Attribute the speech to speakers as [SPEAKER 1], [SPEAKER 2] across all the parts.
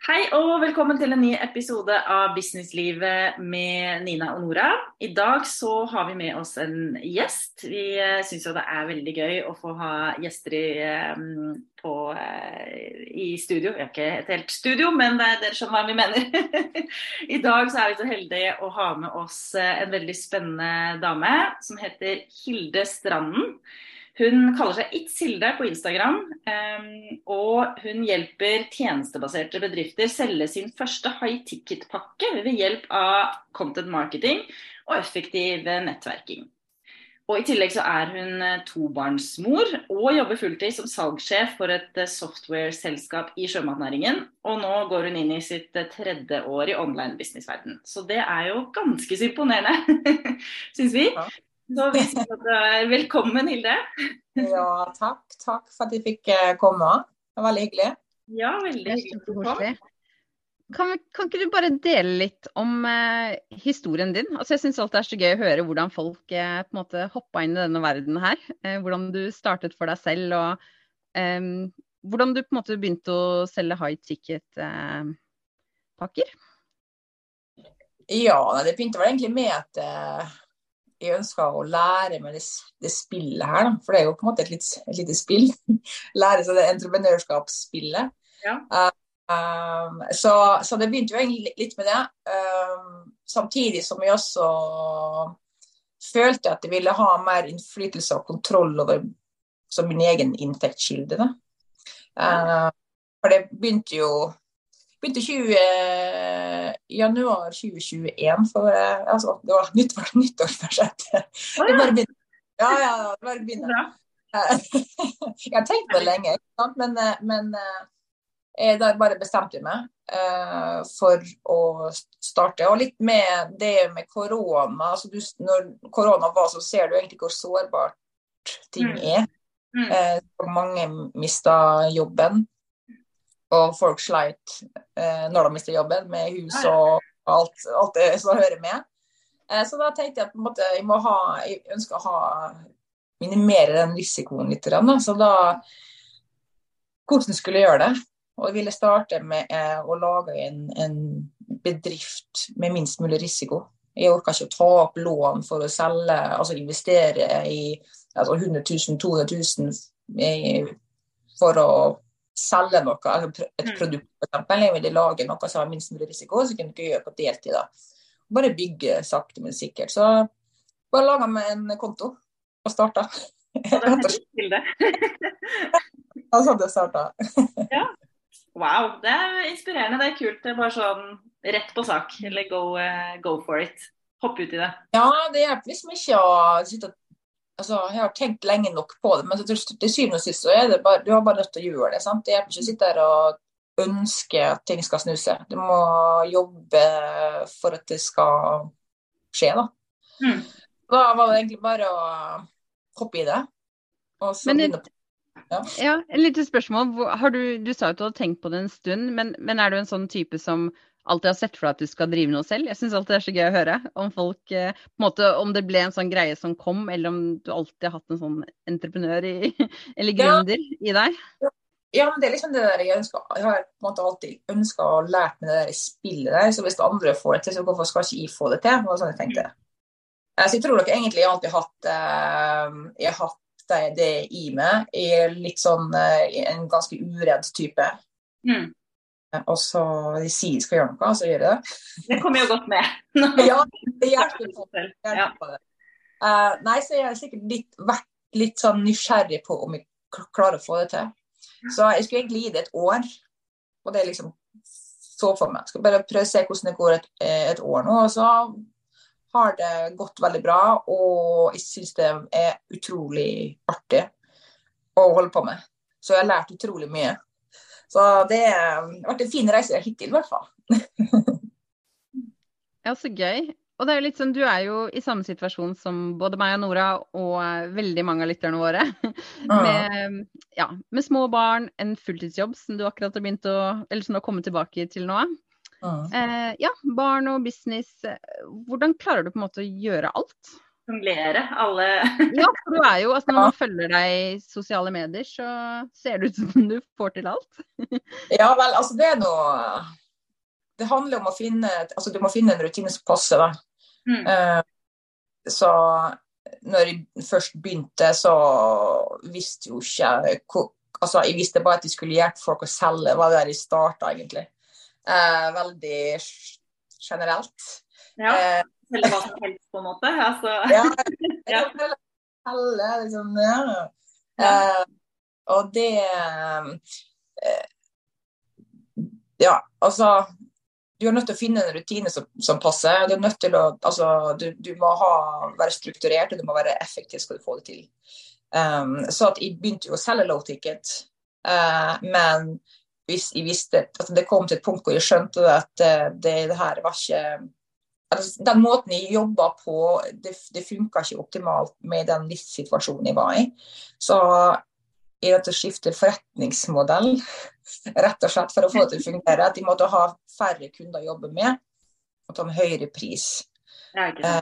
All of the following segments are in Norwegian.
[SPEAKER 1] Hei og velkommen til en ny episode av Businesslivet med Nina og Nora. I dag så har vi med oss en gjest. Vi eh, syns jo det er veldig gøy å få ha gjester i, eh, på, eh, i studio. Vi har ikke et helt studio, men det er dere som hva vi mener. I dag så er vi så heldige å ha med oss en veldig spennende dame som heter Hilde Stranden. Hun kaller seg It's på Instagram, ehm, og hun hjelper tjenestebaserte bedrifter selge sin første high ticket-pakke ved hjelp av content marketing og effektiv nettverking. Og I tillegg så er hun eh, tobarnsmor og jobber fulltid som salgssjef for et eh, software-selskap i sjømatnæringen. Og nå går hun inn i sitt eh, tredje år i online businessverden. Så det er jo ganske så imponerende, syns vi. Så vi sier at er velkommen, Hilde.
[SPEAKER 2] ja, takk. Takk for at jeg fikk eh, komme. Det var veldig hyggelig.
[SPEAKER 1] Ja, veldig hyggelig.
[SPEAKER 3] Kan, kan, ikke du bare dele litt om eh, historien din? Altså, jeg syns alltid det er så gøy å høre hvordan folk eh, på en måte hoppa inn i denne verden her. Eh, hvordan du startet for deg selv, og eh, hvordan du på en måte begynte å selge high ticket-pakker.
[SPEAKER 2] ja, det begynte vel egentlig med at jeg ønska å lære meg det, det, spillet her, da. For det er jo på en måte et, litt, et lite spill. lære seg det entreprenørskapsspillet. Ja. Uh, um, så, så, det begynte jo egentlig litt med det. Um, samtidig som jeg også følte at jeg ville ha mer innflytelse og kontroll over som min egen inntektskilde. Uh, for det begynte jo begynte 20, eh, januar 2021, for eh, altså, det var nyttår, nyttårsforsett. Oh, ja. Det Ja, ja, det bare begynner. Ja. jeg har tenkt det lenge, men, eh, men jeg da bare bestemte meg uh, for å starte. Og litt med det med korona. Altså, du, når korona var, så ser du egentlig hvor sårbart ting mm. er. Mm. Uh, mange mista jobben og folk sleit eh, når de mister jobben, med hus og alt, alt det som hører med. Eh, så da tenkte jeg at måte, jeg, ha, jeg ønsker å ha, minimere den risikoen litt. Da. Så da Hvordan skulle jeg gjøre det? Og jeg ville starte med eh, å lage en, en, bedrift med minst mulig risiko. Jeg orka ikke å ta opp lån for å selge, altså investere i altså 100 000, 200 000 for å selge noe, altså et mm. produkt f.eks. Jeg ville lage noe som har minst mulig risiko, så kunne du ikke gjøre på deltid. da. Bare bygge sakte, men sikkert. Så bare laga meg en konto og starta. Og sånn det starta.
[SPEAKER 1] ja. Wow, det er inspirerende. Det er kult. Det er bare sånn rett på sak. Eller go, uh, go for it. Hoppe ut i det.
[SPEAKER 2] Ja, det hjelper liksom ikke å sitte og altså, Jeg har tenkt lenge nok på det, men til, til syvende og sist så er det bare, du har bare nødt til å gjøre det. sant? Det hjelper ikke å sitte her og ønske at ting skal snu seg. Du må jobbe for at det skal skje, da. Mm. Da var det egentlig bare å hoppe i det.
[SPEAKER 3] Og så men, begynne på ja. ja, et lite spørsmål. Du, du, sa at du hadde tenkt på det en stund, men, men er du en sånn type som alltid har sett for deg at du skal drive noe selv. Jeg syns alltid det er så gøy å høre om folk eh, på en måte, Om det ble en sånn greie som kom, eller om du alltid har hatt en sånn entreprenør i, eller gründer ja. i deg.
[SPEAKER 2] Ja, men det er liksom det der jeg ønsker Jeg har på en måte alltid ønska å lært meg det der spillet der. Så hvis andre får det til, så hvorfor skal ikke jeg få det til? Det var sånn jeg tenkte. Så jeg tror nok egentlig jeg alltid har hatt uh, Jeg har hatt det, det i meg. Jeg er litt sånn uh, en ganske uredd type. Mm og så de sier de skal gjøre noe, så gjør de det.
[SPEAKER 1] Det kommer jo godt med.
[SPEAKER 2] ja, det hjelper på det. Hjelper på det. Uh, nei, så jeg har sikkert litt, vært litt sånn nysgjerrig på om jeg klarer å få det til. Så jeg skulle egentlig gi det et år. Og det er liksom så for meg. Jeg skal bare prøve å se hvordan det går et, et år nå. Og så har det gått veldig bra, og jeg syns det er utrolig artig å holde på med. Så jeg har lært utrolig mye. Så det har vært en fin reise hittil, i hvert fall.
[SPEAKER 3] ja, så gøy. Og det er jo litt sånn, Du er jo i samme situasjon som både meg og Nora og veldig mange av lytterne våre. Med, ja, med små barn, en fulltidsjobb som du akkurat har begynt å, eller som du har kommet tilbake til nå. Uh. Eh, ja, barn og business. Hvordan klarer du på en måte å gjøre alt?
[SPEAKER 1] Sjonglere alle
[SPEAKER 3] Ja, for du er jo altså Når man følger deg i sosiale medier, så ser det ut som du får til alt.
[SPEAKER 2] ja vel, altså det er noe Det handler om å finne Altså du må finne en rutine som passer, deg. Mm. Uh, så når jeg først begynte, så visste jo ikke hvor Altså, jeg visste bare at jeg skulle hjelpe folk å selge, var der jeg starta, egentlig. Uh, veldig generelt.
[SPEAKER 1] Ja. Uh, eller hva som helst, på en måte. Altså.
[SPEAKER 2] ja, ja. Alle, liksom, ja. Uh, og det uh, Ja, altså Du er nødt til å finne en rutine som, som passer. Du er nødt til å altså, du, du må ha, være strukturert, og du må være effektiv skal du få det til. Um, så jeg begynte jo å selge low ticket, uh, men hvis jeg visste at altså, det kom til et punkt hvor jeg skjønte at uh, det, det her var ikke altså, Den måten jeg jobba på, det, det funka ikke optimalt med den livssituasjonen jeg var i. Så jeg måtte skifte forretningsmodell, rett og slett for å få det til å fungere. At de måtte ha færre kunder å jobbe med, og ta en høyere pris. Eh,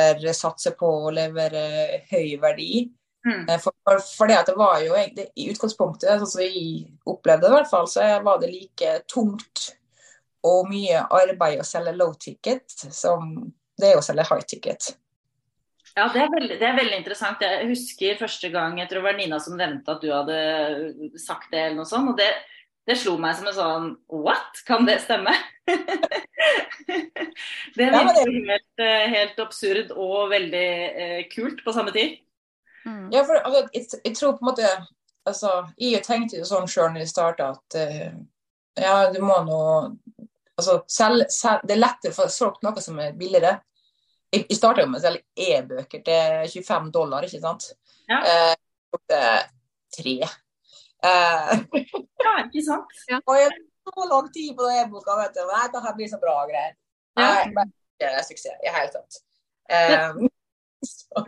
[SPEAKER 2] eller satse på å levere høy verdi. Mm. Eh, for, for, for, det at det var jo det, I utgangspunktet, sånn som vi opplevde det, i hvert fall, så var det like tungt og mye arbeid å selge low ticket som det er å selge high ticket.
[SPEAKER 1] Ja, det er, veldig, det er, veldig, interessant. Jeg husker første gang jeg tror det var Nina som nevnte at du hadde sagt det, eller noe sånt. og det, det slo meg som en sånn What? Kan det stemme? det er det... helt, eh, helt, absurd og veldig eh, kult på samme tid.
[SPEAKER 2] Mm. Ja, for altså, jeg, jeg, tror på en måte altså, Jeg tenkte jo sånn sjøl når jeg starta at uh, ja, du må nå altså, selv, selv, Det er lettere å få solgt noe som er billigere. Jeg, jeg starta med å selge e-bøker til 25 dollar, ikke sant. Ja. Eh, tre.
[SPEAKER 1] Eh, ja, ikke sant.
[SPEAKER 2] Ja. Og jeg så lang tid på den e-boka, vet du. Nei, det her blir så bra greier. Ja. Men det er suksess i det hele tatt. Um, så,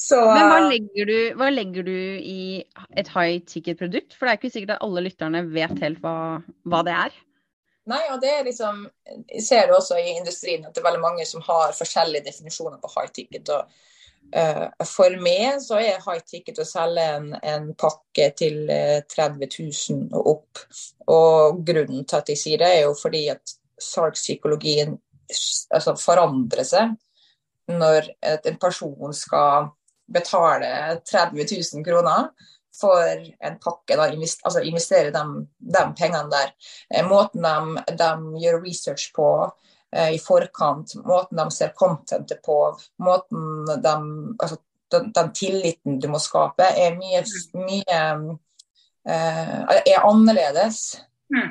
[SPEAKER 3] så, Men hva legger, du, hva legger, du, i et high ticket-produkt? For det er ikke sikkert at alle lytterne vet helt hva, hva det er.
[SPEAKER 2] Nei, og det er liksom Jeg ser også i industrien at det er veldig mange som har forskjellige definisjoner på high ticket. og uh, For meg så er high ticket å selge en, en pakke til uh, 30 000 og opp. Og grunnen til at jeg sier det, er jo fordi at salgspsykologien altså, forandrer seg når en person skal betale 30 000 kroner for en pakke, da, invest, altså investere de, de, pengene der. Eh, måten de, de gjør research på eh, i forkant, måten de ser contentet på, måten de altså, den, den, tilliten du må skape, er mye, mye eh, er annerledes. Mm.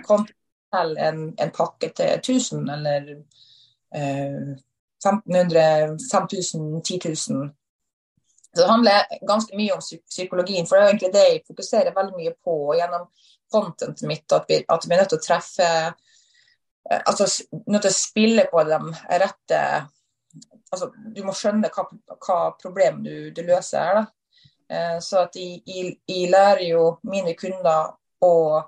[SPEAKER 2] til en, en, pakke til 1000 eller eh, 1500, 5000, 10 000. Så det handler ganske mye om psykologien, for det er egentlig det jeg fokuserer veldig mye på gjennom contentet mitt. At vi, at vi er nødt til å treffe eh, Altså nødt til å spille på de rette altså, Du må skjønne hva, hva problem du, du, løser her. da. Eh, så at jeg, jeg, jeg, lærer jo mine kunder å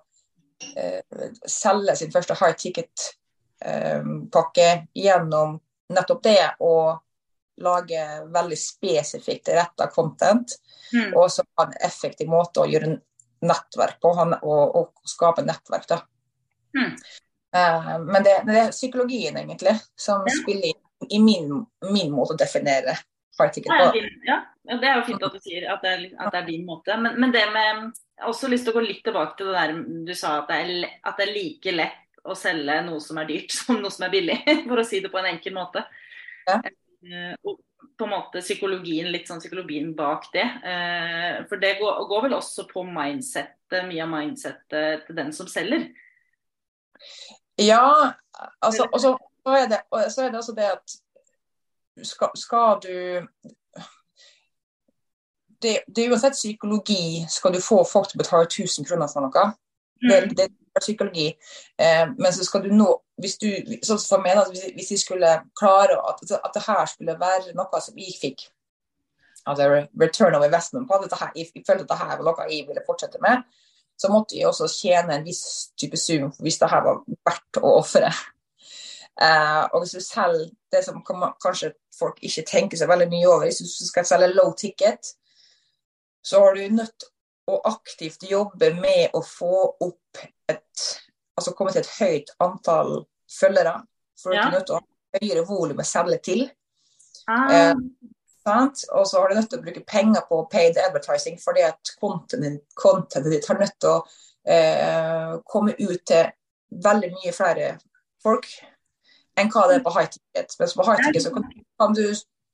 [SPEAKER 2] eh, selge sin første high ticket-pakke eh, gjennom nettopp det å lage veldig spesifikt retta content, mm. og så har en effektiv måte å gjøre nettverk på, og, og skape nettverk. da. Mm. Uh, men det, det, er psykologien, egentlig, som ja. spiller inn i min, min, måte å definere
[SPEAKER 1] high-ticket på. Ja, det er jo fint at du sier at det er, at det er din måte. Men, men, det med Jeg har også lyst til å gå litt tilbake til det der du sa at det er, at det er like lett å selge noe som er dyrt som noe som er billig, for å si det på en enkel måte. Ja. Eh, og på en måte psykologien, litt sånn psykologien bak det. Eh, for det går, går vel også på mindsettet, mye av mindsettet til den som selger?
[SPEAKER 2] Ja, altså, og så er, det, så er det altså det at skal, skal du det, det, er uansett psykologi. Skal du få folk til å betale 1000 kroner for noe, det, mm. det, psykologi. Eh, men så skal du nå hvis du, sånn for meg, hvis, jeg skulle klare at, at det her skulle være noe som jeg fikk altså return of investment på, at her, jeg følte at dette var noe jeg ville fortsette med, så måtte jeg også tjene en viss type sum hvis det her var verdt å ofre. Uh, og hvis du selger det som kanskje folk ikke tenker seg veldig mye over, hvis du skal selge low ticket, så har du nødt å aktivt jobbe med å få opp et Altså komme til et høyt antall følgere. For ja. å ha høyere volum å selge til. Ah. Uh, og så har du nødt til å bruke penger på paid advertising, fordi at contentet ditt har nødt til å eh, komme ut til veldig mye flere folk enn hva det er på high ticket. Mens på high ticket så kan, kan du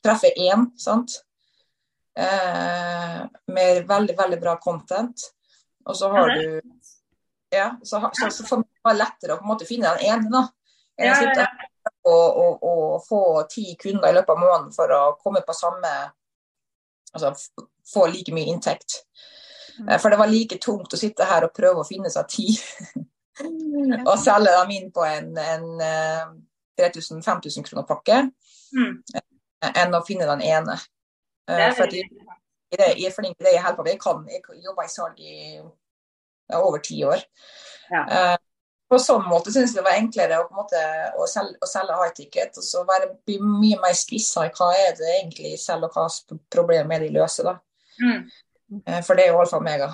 [SPEAKER 2] treffe én, sant. Eh, med veldig, veldig bra content. Og så har du Ja, så, så, så får det lettere å på en måte finne den ene, da. Enn å sitte og, få ti kunder i løpet av måneden for å komme på samme Altså få like mye inntekt. Mm. Eh, for det var like tungt å sitte her og prøve å finne seg ti og selge dem inn på en, en eh, 3000-5000 kroner pakke mm. enn å finne den ene. For jeg, jeg er flink i det jeg holder på med. Jeg kan jeg jobber i salg i ja, over ti år. Ja. Uh, på sånn måte syns jeg det var enklere å, måte, å selge, å selge high ticket. Og så være bli mye mer spissa i hva er det egentlig selger, og hva problemet er de løser. da. Mm. Uh, for det er jo alfa og mega.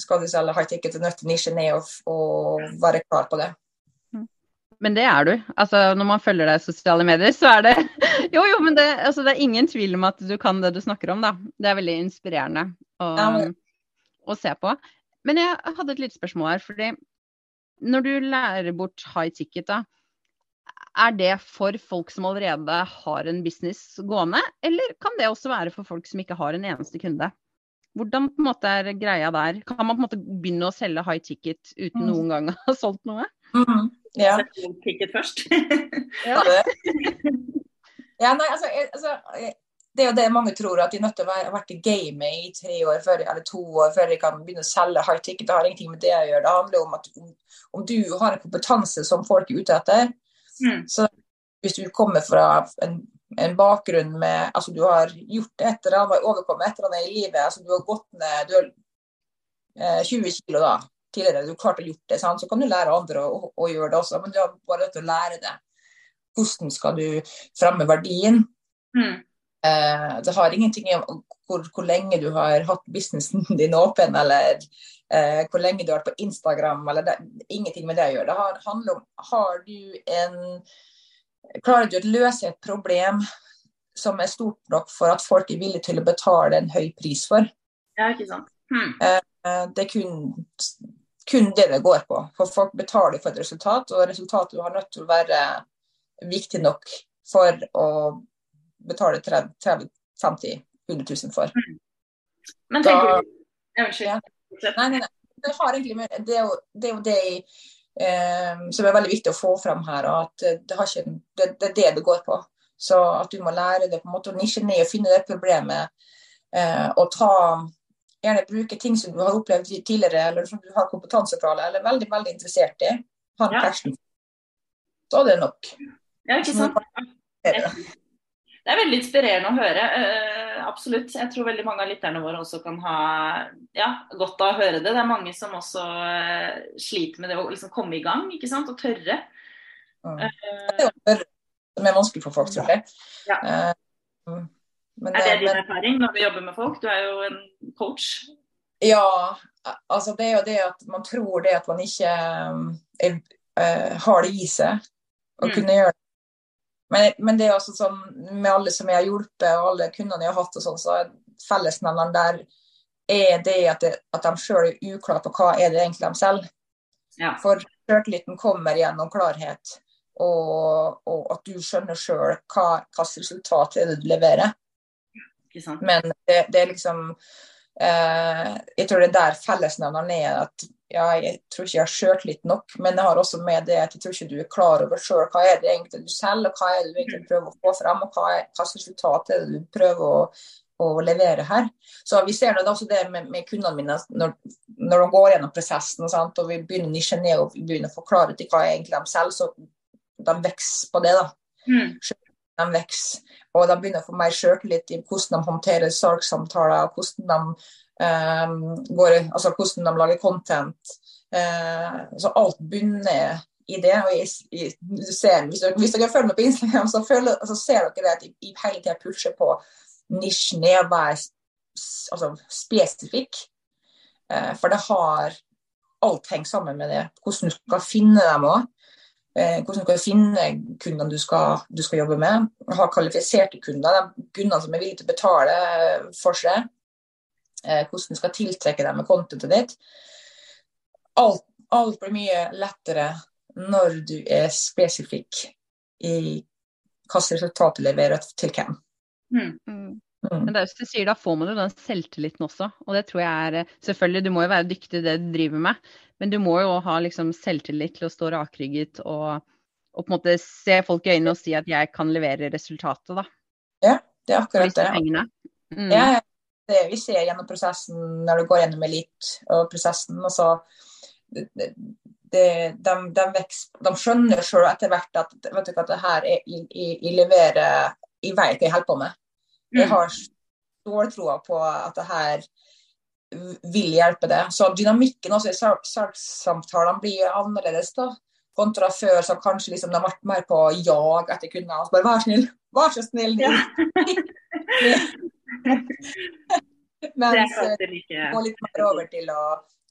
[SPEAKER 2] Skal du selge high ticket, er nødt til å nisje ned og, og være klar på det.
[SPEAKER 3] Men det er du. Altså, når man følger deg i sosiale medier, så er det Jo, jo, men det, altså, det, er ingen tvil om at du kan det du snakker om, da. Det er veldig inspirerende å, ja, men... å se på. Men jeg hadde et lite spørsmål her. fordi når du lærer bort high ticket, da, er det for folk som allerede har en business gående, eller kan det også være for folk som ikke har en eneste kunde? Hvordan på en måte er greia der? Kan man på en måte begynne å selge high ticket uten mm. noen gang å ha solgt noe?
[SPEAKER 2] Mm. Ja.
[SPEAKER 1] Ticket først.
[SPEAKER 2] ja. ja, nei, altså, altså, det er jo det mange tror, at de er nødt til å ha vært i gamet i tre år før, eller to år før de kan begynne å selge high ticket. Det har ingenting med det å gjøre. Det handler om at om, om du har en kompetanse som folk er ute etter, mm. så hvis du kommer fra en en bakgrunn med Altså, du har gjort et eller annet, overkommet et eller annet i livet. altså Du har gått ned du har, eh, 20 kilo da, tidligere, du klarte klart å gjort det, sant? så kan du lære andre å, å, gjøre det også. Men du har bare nødt til å lære det. Hvordan skal du fremme verdien? Mm. Eh, det har ingenting om hvor, hvor, lenge du har hatt businessen din åpen, eller eh, hvor lenge du har vært på Instagram. eller det, Ingenting med det å gjøre. Det har, handler om har du en klarer du å løse et problem som er stort nok for at folk er villige til å betale en høy pris for.
[SPEAKER 1] Ja, ikke sant. Hmm.
[SPEAKER 2] Det er kun, kun, det det går på. For folk betaler for et resultat, og resultatet har nødt til å være viktig nok for å betale 30 50 100 000 for. Hmm.
[SPEAKER 1] Men tenker da, du Unnskyld.
[SPEAKER 2] Ja. Nei, nei, nei. Det, det, er jo, det er jo det eh, som er veldig viktig å få fram her. at det, ikke, det, det, er det det går på. Så at du må lære det på en måte å nisje ned og finne det problemet. Eh, og ta gjerne bruke ting som du har opplevd tidligere, eller som du har kompetanse fra, eller er veldig veldig interessert i. Ha en ja. passion. Så er det nok.
[SPEAKER 1] Ja, ikke sant. Det er veldig inspirerende å høre. Uh, absolutt. Jeg tror veldig mange av lytterne våre også kan ha ja, godt av å høre det. Det er mange som også uh, sliter med det å liksom komme i gang ikke sant? og tørre.
[SPEAKER 2] Mm. Uh, det er jo tørre som er vanskelig for folk, tror jeg. Ja.
[SPEAKER 1] Men, er det din men, erfaring når du jobber med folk? Du er jo en coach.
[SPEAKER 2] Ja, altså det er jo det at man tror det at man ikke er, har det i seg å mm. kunne gjøre det men, men, det er altså sånn med alle som jeg har hjulpet, og alle kundene jeg har hatt, og sånn, så er fellesnevneren der er det at, det, at de sjøl er uklare på hva er det egentlig de selv. Ja. For sjøltilliten kommer gjennom klarhet, og, og, at du skjønner sjøl hva slags resultat er det du leverer. Men det, det, er liksom eh, Jeg tror det er der fellesnevneren er at ja, jeg tror ikke jeg har sjøltillit nok, men jeg har også med det at jeg tror ikke du er klar over sjøl hva er det egentlig du selger, og hva er det du egentlig prøver å få frem, og hva, er, hva resultat er det du prøver å, å levere her. Så Vi ser det også det med, med kundene mine når, når, de går gjennom prosessen sant, og vi begynner å nisje ned og vi begynner å forklare til hva egentlig de selger, så de vokser på det. da. Mm. De vokser, og de begynner å få mer sjøltillit i hvordan de håndterer salgssamtaler, hvordan de Um, går, altså hvordan de lager content. Uh, så alt begynner i det. og jeg, jeg, ser, hvis, dere, hvis dere følger meg på Instagram, så, føler, så ser dere det at jeg, jeg hele tida pusher på nisjen i å være altså, spesifikk. Uh, for det har Alt henger sammen med det. Hvordan du skal finne dem òg. Eh, hvordan du skal finne kundene du skal, du skal jobbe med. Ha kvalifiserte kunder, de kundene som er villige til å betale for seg. Eh, hvordan du skal tiltrekke dem med contentet ditt. Alt, alt blir mye lettere når du er spesifikk i hvilket resultat du leverer til hvem.
[SPEAKER 3] Mm. Mm. Men det er jo som du sier, da får man jo den selvtilliten også. Og det tror jeg er eh, Selvfølgelig, du må jo være dyktig i det du driver med, men du må jo ha liksom selvtillit til å stå rakrygget og, og, på en måte se folk i øynene og si at jeg kan levere resultatet, da.
[SPEAKER 2] Ja, det er akkurat det. Mm. Ja, det vi ser gjennom prosessen når du går gjennom elit og prosessen. altså det, det, de, de, vekst, de, skjønner sjøl etter hvert at vet du, hva, det her er, jeg, jeg, jeg leverer Jeg vet hva jeg holder på med. Jeg mm. har ståltroa på at det her vil hjelpe det. Så dynamikken også i salgssamtalene blir annerledes da. Kontra før, så kanskje liksom de har vært mer på jag etter kundene. Altså bare 'vær snill, vær så snill'. Ja. Mens gå litt mer over til å,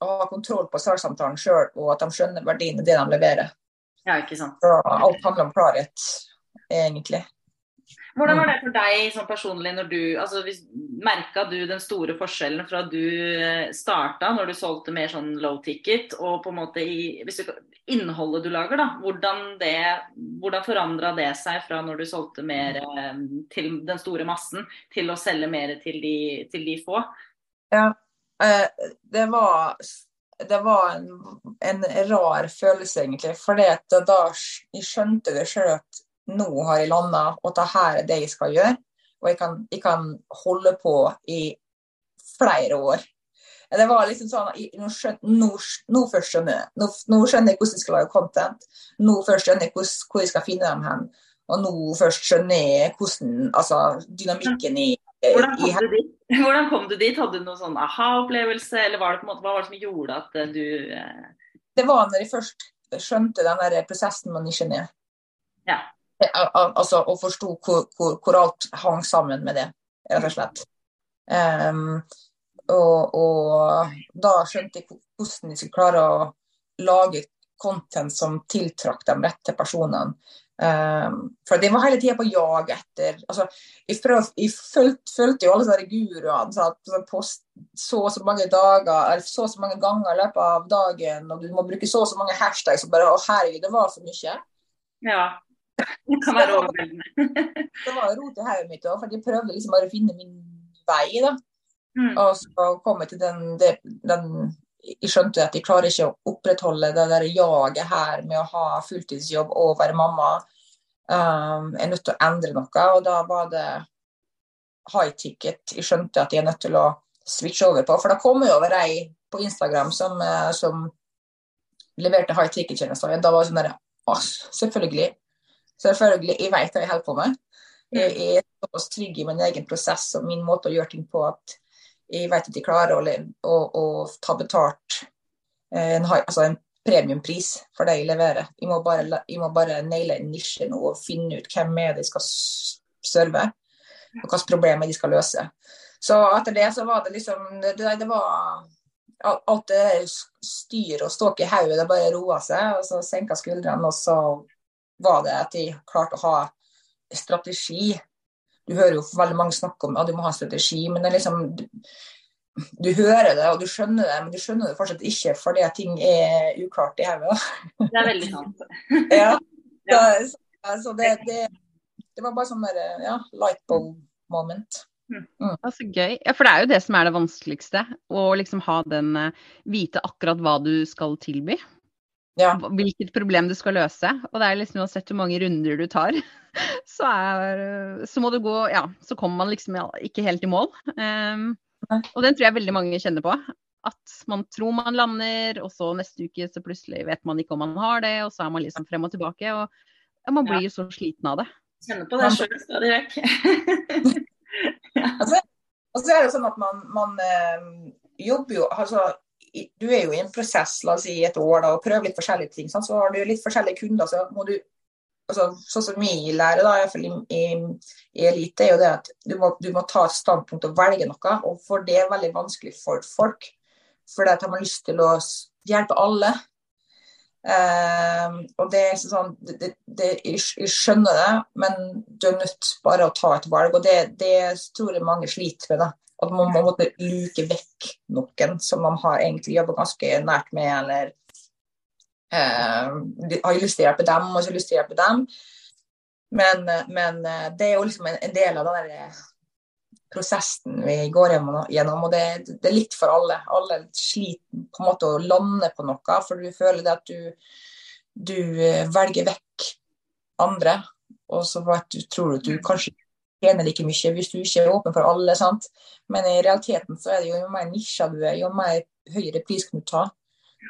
[SPEAKER 2] å ha kontroll på salgssamtalen sjøl, og at de skjønner verdien i det de leverer.
[SPEAKER 1] Ja, ikke sant.
[SPEAKER 2] Så alt handler om klarhet, egentlig.
[SPEAKER 1] Hvordan var mm. det for deg sånn personlig når du altså Merka du den store forskjellen fra du eh, starta, når du solgte mer sånn low ticket, og på en måte i, du, innholdet du lager, da. Hvordan, det, hvordan forandra det seg fra når du solgte mer eh, til den store massen, til å selge mer til de, til de få?
[SPEAKER 2] Ja, eh, det var det var en, en, rar følelse, egentlig. For da jeg skjønte det sjøl at nå har jeg landa, og dette er det jeg skal gjøre. Og jeg kan, jeg kan, holde på i flere år. Det var liksom sånn Nå, nå, først skjønner jeg nå, nå, skjønner jeg hvordan jeg skal lage content. Nå først skjønner jeg hvordan, hvor jeg skal finne dem hen. Og nå først skjønner jeg hvordan altså, dynamikken i,
[SPEAKER 1] hvordan kom, i, hvordan kom du dit? Hadde du noen sånn aha-opplevelse, eller var det på en måte, hva var det som gjorde at eh, du eh...
[SPEAKER 2] Det var når jeg først skjønte den der prosessen med nisjen ned.
[SPEAKER 1] Ja
[SPEAKER 2] altså, og forsto hvor, hvor, hvor, alt hang sammen med det, rett og slett. Um, og, og, da skjønte jeg hvordan de skulle klare å lage content som tiltrakk de rette personene. Um, for de var hele tida på jag etter altså, Jeg, prøv, jeg følte, følte, jo alle sånne guruene så at post så og så mange dager eller så og så mange ganger i løpet av dagen, og du må bruke så og så mange hashtags. Og bare, å herregud, det var for mye.
[SPEAKER 1] Ja. Det kan være overveldende.
[SPEAKER 2] det var rot i hodet mitt òg, for jeg prøvde liksom bare å finne min vei. da. Mm. Og så kom jeg til den, den, Jeg skjønte at jeg klarer ikke å opprettholde det der jaget her med å ha fulltidsjobb og være mamma. Um, jeg er nødt til å endre noe, og da var det high ticket jeg skjønte at jeg er nødt til å switche over på. For da kom jeg over ei på Instagram som, eh, som leverte high ticket-tjenester. Da var det sånn der, selvfølgelig. Selvfølgelig, jeg vet hva jeg holder på med. Jeg er såpass trygg i min egen prosess og min måte å gjøre ting på at jeg vet at jeg klarer å, å, å ta betalt eh, en, altså en premiumpris for det jeg leverer. Jeg må bare, jeg må bare naile en nisje nå og finne ut hvem er det jeg skal serve, og hvilke problemer de skal løse. Så etter det så var det liksom Det, det var alt det styr og ståk i hodet, det bare roa seg, og så senka skuldrene, og så var det at de klarte å ha strategi. Du hører jo veldig mange snakke om at ja, du må ha strategi, men det er liksom du, du, hører det og du skjønner det, men du skjønner det fortsatt ikke fordi ting er uklart i hodet.
[SPEAKER 1] Det er veldig sant.
[SPEAKER 2] ja. Så, altså det, det, det, var bare sånn der, ja, light bulb moment.
[SPEAKER 3] Mm. mm. Altså, gøy. Ja, for det er jo det som er det vanskeligste. Å liksom ha den uh, Vite akkurat hva du skal tilby ja. hvilket problem du skal løse. Og det er liksom uansett hvor mange runder du tar, så, er, så må du gå Ja, så kommer man liksom ikke helt i mål. Um, og den tror jeg veldig mange kjenner på. At man tror man lander, og så neste uke så plutselig vet man ikke om man har det, og så er man liksom frem og tilbake. Og ja, man blir jo så sliten av det.
[SPEAKER 1] Kjenner på det sjøl stadig vekk.
[SPEAKER 2] altså, og så er det jo sånn at man, man øh, jobber jo altså du er jo i en prosess, la oss si et år, da, og prøver litt forskjellige ting. Sant? Så har du litt forskjellige kunder, så må du altså, Sånn som vi lærer, da, i, i, i elite, er jo det at du må, du må, ta et standpunkt og velge noe. Og for det er veldig vanskelig for folk. For det har lyst til å hjelpe alle. Um, og det er sånn det, det, Jeg skjønner det, men du er nødt bare å ta et valg. Og det, det tror jeg mange sliter med. da at man må måtte luke vekk noen som man har egentlig jobba ganske nært med, eller eh, har lyst til å hjelpe dem, og så lyst til å hjelpe dem. Men, men eh, det er jo liksom en, en del av den der eh, prosessen vi går gjennom, og det, det, er litt for alle. Alle sliter på en måte å lande på noe, for du føler det at du, du eh, velger vekk andre, og så tror du at du kanskje tjener like mye hvis du ikke er åpen for alle. sant? Men i realiteten så er det jo, jo mer nisja du er, jo mer høyere pris kan du ta.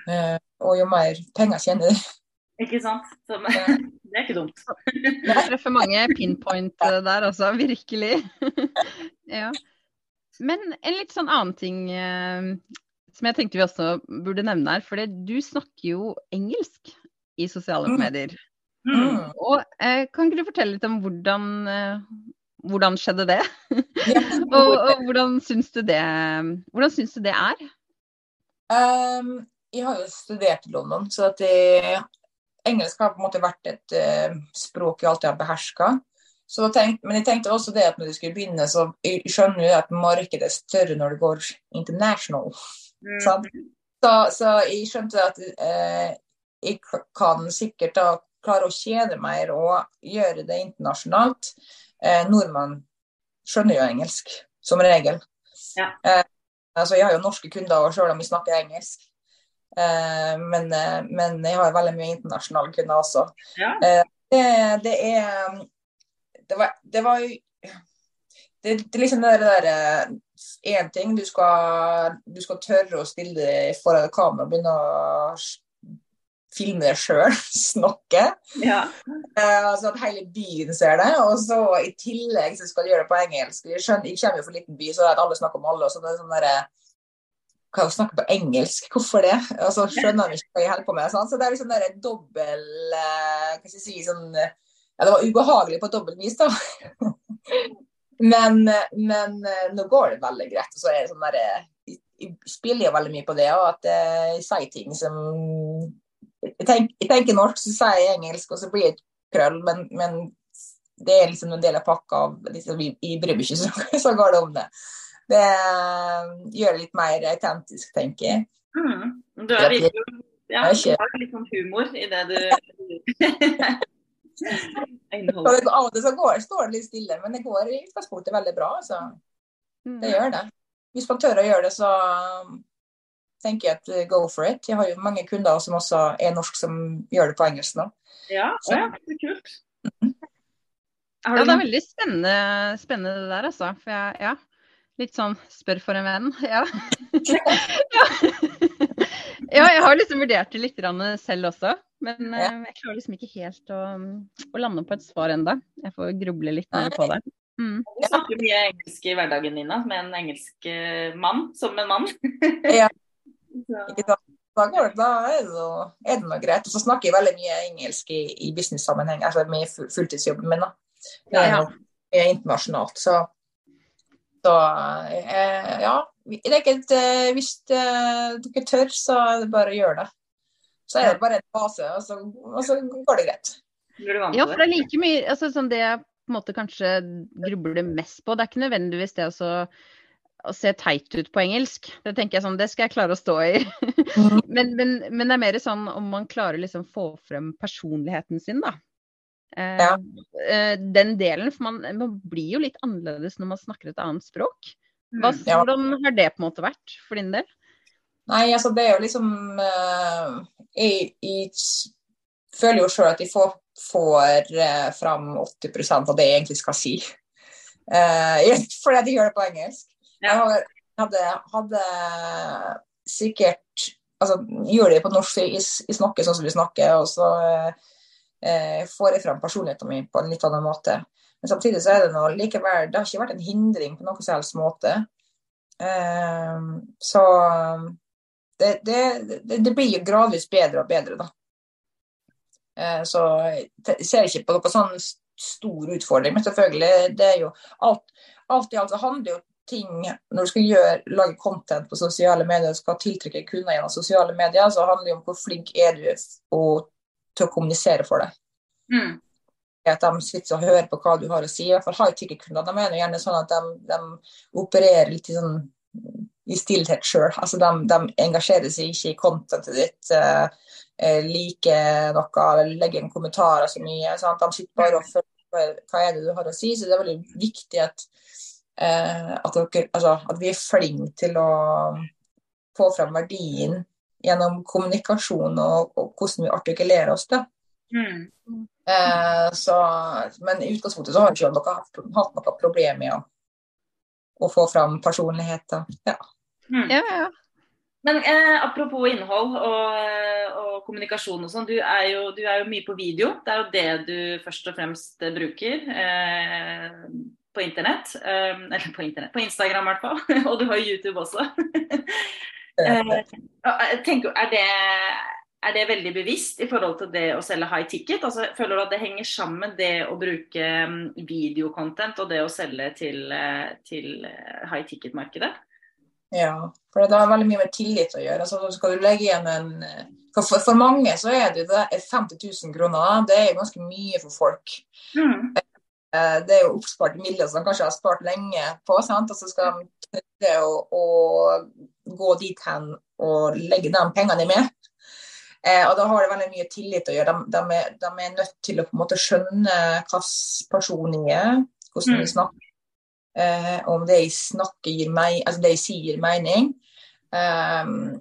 [SPEAKER 2] Uh, og jo mer penger tjener du.
[SPEAKER 1] Ikke sant. Så, det er ikke dumt.
[SPEAKER 3] Du treffer mange pinpoint der, altså. Virkelig. ja. Men en litt sånn annen ting uh, som jeg tenkte vi også burde nevne her. For du snakker jo engelsk i sosiale mm. medier. Mm. Og uh, Kan ikke du fortelle litt om hvordan, hvordan skjedde det? og, og, hvordan syns du det Hvordan syns du det er?
[SPEAKER 2] Um, jeg har jo studert i London, så at jeg, engelsk har på en måte vært et uh, språk jeg alltid har beherska. Men jeg tenkte også det at når du skulle begynne, så jeg skjønner jo at markedet er større når det går international. Mm. Så, så, jeg skjønte at uh, jeg kan sikkert da klare å tjene mer og gjøre det internasjonalt eh, nordmenn skjønner jo engelsk, som regel. Ja. Eh, altså, jeg har jo norske kunder selv om vi snakker engelsk. Eh, men, eh, men, jeg har veldig mye internasjonale kunder også. Ja. Eh, det, det, er Det var, det var jo det, det, er liksom det der én eh, ting. Du skal, du skal tørre å stille deg foran kamera og begynne å filme det sjøl, snakke. Ja. Uh, altså at hele byen ser det. Og så i tillegg så skal du gjøre det på engelsk. Jeg, skjønner, jeg kommer jo fra en liten by, så det at alle snakker om alle. og så det er sånn der, hva å snakke på engelsk, hvorfor det? Altså, skjønner han ikke hva jeg holder på med? Sånn. Så det er liksom der dobbel uh, Hva skal jeg si sånn Ja, det var ubehagelig på dobbelt vis, da. men, men nå går det veldig greit. Og så er det sånn derre jeg spiller jo veldig mye på det, og at jeg sier ting som jeg, tenk, jeg, tenker norsk, så sier jeg engelsk, og så blir det krøll. Men, men, det er liksom en del av pakka. Liksom, i vi bryr meg ikke så, så går det om det. Det gjør det litt mer autentisk, tenker jeg.
[SPEAKER 1] Mm. Du er virkelig ja, du har litt sånn humor i det du
[SPEAKER 2] Av og til så går, står det litt stille, men det går i utgangspunktet veldig bra. Så det mm. gjør det. Hvis man tør å gjøre det, så tenker jeg at uh, go for it. Jeg har jo mange kunder som også er norsk som gjør det på engelsk nå.
[SPEAKER 1] Ja, så. ja det er kult.
[SPEAKER 3] Ja, det er veldig spennende, spennende det der, altså. For jeg, ja, litt sånn spør for en venn. Ja. ja. ja. jeg har liksom vurdert det litt selv også. Men ja. uh, jeg klarer liksom ikke helt å, å lande på et svar ennå. Jeg får gruble litt mer på det.
[SPEAKER 1] Mm. Du snakker mye engelsk i hverdagen, Nina, med en engelsk uh, mann, som en mann.
[SPEAKER 2] ja. Da, da, går det, da er, det, er det noe greit. Og så snakker jeg veldig mye engelsk i, i business-sammenheng, altså med fulltidsjobben min. da. Det er, noe er internasjonalt, så, så eh, ja. Det er ikke et, eh, hvis eh, dere tør, så er det bare å gjøre det. Så er det bare en fase, og så, og så går det greit.
[SPEAKER 3] Ja, for det er like mye altså, som Det jeg på en måte kanskje grubler mest på, det er ikke nødvendigvis det å å se teit ut på engelsk. Det tenker jeg sånn, det skal jeg klare å stå i. Mhm. men, men, men, det er mer sånn om man klarer å liksom få frem personligheten sin, da. Eh, ja. eh, den delen, for man, man, blir jo litt annerledes når man snakker et annet språk. Hva, mm. ja. Hvordan har det på en måte vært for din del?
[SPEAKER 2] Nei, altså det er jo liksom uh, jeg, jeg, føler jo sjøl at jeg får, får uh, fram 80% av det jeg egentlig skal si. Uh, fordi jeg gjør det på engelsk. Jeg hadde, hadde sikkert altså, gjør det på norsk, jeg, jeg snakker sånn som vi snakker, og så eh, får jeg fram personligheten min på en litt annen måte. Men samtidig så er det noe likevel Det har ikke vært en hindring på noen som helst måte. Eh, så det, det, det, blir jo gradvis bedre og bedre, da. Eh, så jeg ser ikke på noen sånn stor utfordring. Men selvfølgelig, det er jo alt, alt i alt så handler jo ting Når du skal gjøre, lage content på sosiale medier, skal tiltrekke kunder gjennom sosiale medier, så handler det om hvor flink er du til å kommunisere for det. Mm. At de sitter og hører på hva du har å si. I hvert fall high-ticket-kunder. De er gjerne sånn at de, de opererer litt i sånn i stillhet sjøl. Altså de, de, engasjerer seg ikke i contentet ditt, uh, liker noe eller legger inn kommentarer så mye. Sant? De sitter bare og følger hva er det du har å si. Så det er veldig viktig at, at, dere, altså, at vi er flinke til å få fram verdien gjennom kommunikasjon og, og hvordan vi artikulerer oss. det. Mm. Eh, så, men i utgangspunktet så har ikke dere hatt, hatt noe problem med å, å få fram personligheter. Ja.
[SPEAKER 3] Mm. Ja, ja.
[SPEAKER 1] Men eh, apropos innhold og, og kommunikasjon og sånn, du, du, er jo mye på video. Det er jo det du først og fremst bruker eh, på internett. Eh, eller på internett, på Instagram i hvert fall. og du har YouTube også. Eh, tenker, er, det, er det veldig bevisst i forhold til det å selge high ticket? Altså, føler du at det henger sammen det å bruke videokontent og det å selge til, eh, til eh, high ticket-markedet?
[SPEAKER 2] Ja, for det har veldig mye med tillit å gjøre. Altså, skal du legge igjen en for, for, for, mange så er det, det 50 000 kroner. Det er ganske mye for folk. Mm. Eh, det er jo oppsparte midler som kanskje har spart lenge på. Sant? Og så skal de det å, å gå dit hen og legge de pengene med. Eh, og da har det veldig mye tillit å gjøre. De, de, er, de er, nødt til å på en måte skjønne hvilken person jeg er, hvordan de snakker eh, om det jeg snakker gir meg, altså det jeg sier gir mening. Um,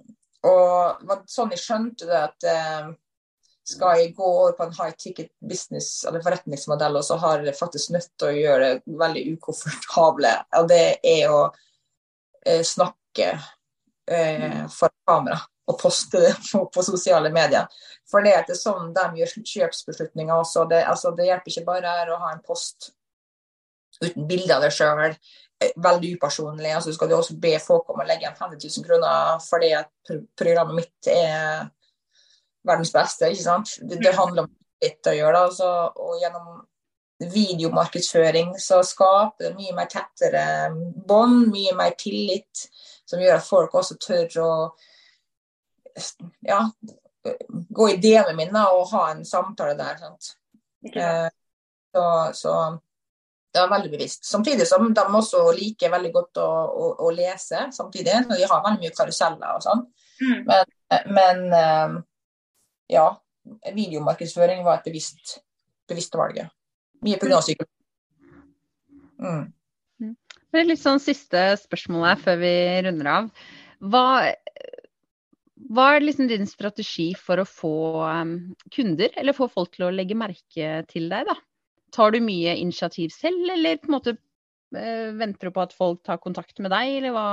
[SPEAKER 2] og sånn jeg skjønte det at um, skal jeg gå over på en high ticket business eller forretningsmodell, og så har jeg faktisk nødt til å gjøre det veldig ukomfortable. Og det er å uh, snakke eh, for kamera og poste det på, på, sosiale medier. For det er sånn de gjør kjøpsbeslutninger også. Det, altså, det hjelper ikke bare å ha en post uten bilde av deg sjøl. Eh, veldig upersonlig. altså Skal du også be folk om å legge igjen 50 000 kroner fordi at programmet mitt er verdens beste. ikke sant? Det, det handler om litt å gjøre. Altså, og gjennom videomarkedsføring så skaper det mye mer tettere bånd, mye mer tillit, som gjør at folk også tør å ja, gå i DM-en min og ha en samtale der. sant? Okay. Eh, så, så er veldig bevisst. Samtidig som de også liker veldig godt å, å, å lese samtidig. Og De har veldig mye karuseller og sånn. Mm. Men, men, eh, ja, videomarkedsføring var et bevisst, bevisst valg. Mye pga. psykologi.
[SPEAKER 3] Mm. mm. Det er litt sånn siste spørsmål her før vi runder av. Hva, hva er liksom din strategi for å få um, kunder, eller få folk til å legge merke til deg? da? Tar du mye initiativ selv, eller på en måte eh, venter du på at folk tar kontakt med deg, eller hva?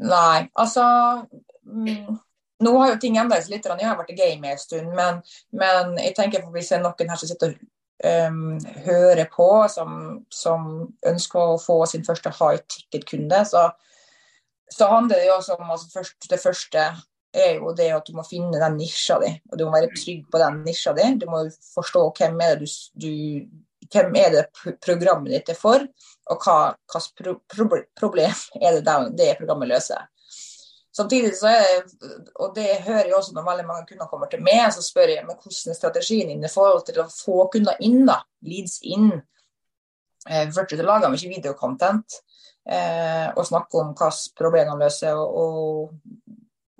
[SPEAKER 2] Nei, altså mm, Nå har jo ting endret seg litt. Jeg har vært i gamet en stund, men, men, jeg tenker på hvis det er noen her som sitter og um, hører på, som, som, ønsker å få sin første high ticket-kunde, så, så handler det jo også om altså, først, det første er jo det at du må finne den nisja di. Og du må være trygg på den nisja di. Du må forstå hvem er det, du, du, hvem er det programmet ditt er for, og hva hvilket pro, problem er det det programmet løser. Samtidig så er det, og det hører jeg også når veldig mange kunder kommer til meg, så spør jeg men hvordan er strategien din i forhold til å få kunder inn, da, leads inn. Eh, Virtual lager ikke videocontent eh, og snakker om hvilke problemer de løser, og, og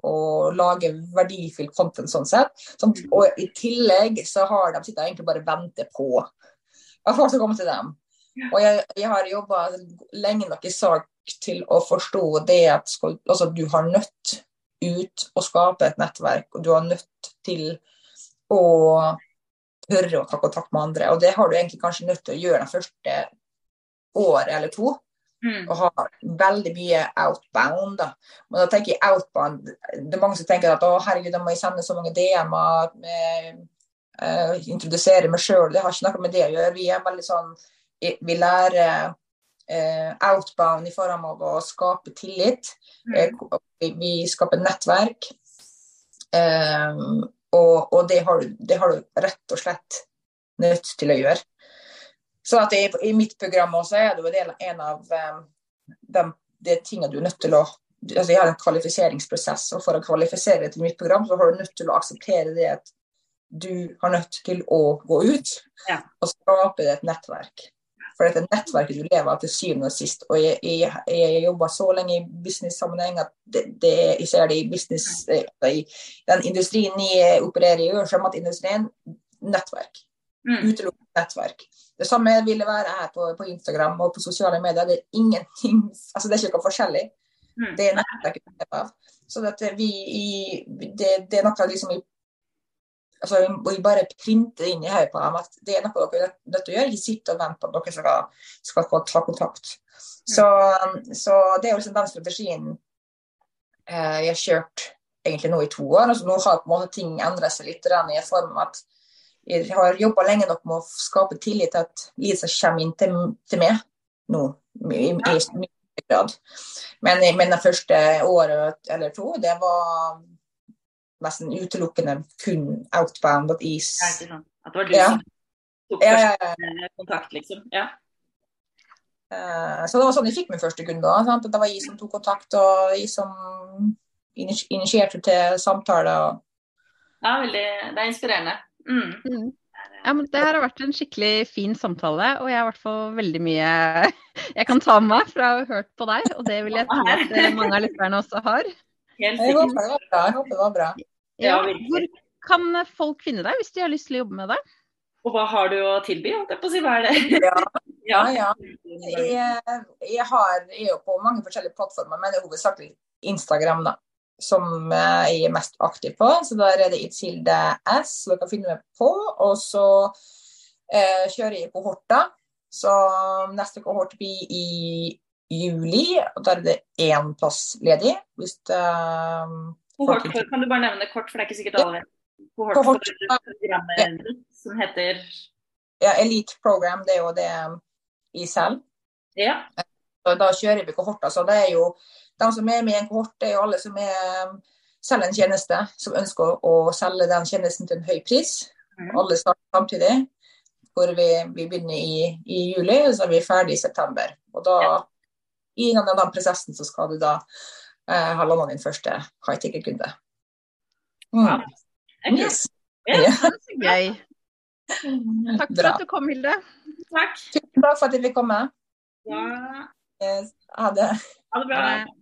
[SPEAKER 2] og lage verdifull content sånn sett. Sånn, og i tillegg så har de sitter egentlig bare og venter på at folk skal komme til dem. Og jeg, jeg har jobba lenge nok i sak til å forstå det at skal, altså, du har nødt ut å skape et nettverk, og du har nødt til å tørre å ta kontakt med andre. Og det har du egentlig kanskje nødt til å gjøre det første året eller to. Mm. Og har veldig mye outbound. da. Men da tenker jeg outbound Det er mange som tenker at å herregud, da må jeg sende så mange DM-er, uh, introdusere meg sjøl. Det har ikke noe med det å gjøre. Vi er veldig sånn Vi lærer eh, outbound i form av å skape tillit. Mm. Eh, vi, skaper nettverk. Eh, og, og det, har du, det, har, du rett og slett nødt til å gjøre. Så i, i mitt program også er det jo en av de, de tingene du er nødt til å altså Jeg har en kvalifiseringsprosess, og for å kvalifisere til mitt program, så har du nødt til å akseptere det at du har nødt til å gå ut ja. og skape et nettverk. For dette nettverket du lever av til syvende og sist. Og jeg, jeg, jeg jobba så lenge i business-sammenheng at det, det, jeg ser det i business eh, i den industrien jeg opererer i, sjømatindustrien, nettverk. Mm. Utelukkende nettverk. Det samme vil det være her på, på, Instagram og på sosiale medier. Det er ingenting altså det er ikke noe forskjellig. Mm. Det er nettverket du lever av. Så vi, i, det, det, er noe liksom i altså, vi bare printe inn i hodet på dem at det er noe dere er nødt til å gjøre. Ikke sitte og vente på at dere skal, skal ta kontakt. Mm. Så, så, det er jo liksom den strategien eh, jeg har kjørt egentlig nå i to år. Altså, nå har på en måte ting endret seg litt i form av at jeg har jobba lenge nok med å skape tillit til at Lisa kommer inn til, til meg nå. I, i, i grad. Men, men det første året eller to, det var nesten utelukkende kun outbound og is.
[SPEAKER 1] Ja, At det var du ja. som tok ja, kontakt, liksom? Ja.
[SPEAKER 2] Uh, så det var sånn jeg fikk min første kunde. Sant? Det var jeg som tok kontakt, og jeg som initierte til samtaler.
[SPEAKER 1] Ja, veldig. Det er inspirerende. Mm. Mm.
[SPEAKER 3] Ja, men Det her har vært en skikkelig fin samtale, og jeg har i hvert fall veldig mye jeg kan ta med meg fra å ha hørt på deg. Og det vil jeg tro at eh, mange av lytterne også har.
[SPEAKER 2] Jeg håper det var bra. Jeg håper det var bra.
[SPEAKER 3] Ja, hvor kan folk finne deg hvis de har lyst til å jobbe med deg?
[SPEAKER 1] Og hva har du å tilby? Jeg på å si, hva er
[SPEAKER 2] det? ja, ja. ja. Jeg, jeg, har, jeg er jo på mange forskjellige plattformer, men det er hovedsakelig Instagram, da. Som jeg er mest aktiv på. Så der er det Itzilde S, som dere kan finne meg på. Og så eh, kjører jeg kohorter. Så neste kohort blir i juli. Og Da er det én plass ledig. Hvis det
[SPEAKER 1] Kohort, kan du bare nevne kort, for det er ikke sikkert alle vet. Kohort, Kohort programmet ja. som heter
[SPEAKER 2] Ja, Elite Program, det er jo det i selv.
[SPEAKER 1] Ja.
[SPEAKER 2] Da kjører vi kohorter. Så det er jo de som er med i en kohort, det er jo alle som er, um, selger en tjeneste, som ønsker å selge den tjenesten til en høy pris. Mm. Alle starter samtidig. Hvor vi, vi begynner i, i, juli, så er vi ferdig i september. Og da, ja. I den prosessen, så skal du da eh, ha landa din første high-ticket-kunde.
[SPEAKER 3] Mm. Wow. Yes. Ja, så gøy. Takk for at du kom, Hilde.
[SPEAKER 1] Takk.
[SPEAKER 2] Tusen takk for at jeg fikk komme.
[SPEAKER 1] Ja.
[SPEAKER 2] Yes. Ha det.
[SPEAKER 1] Ha det bra.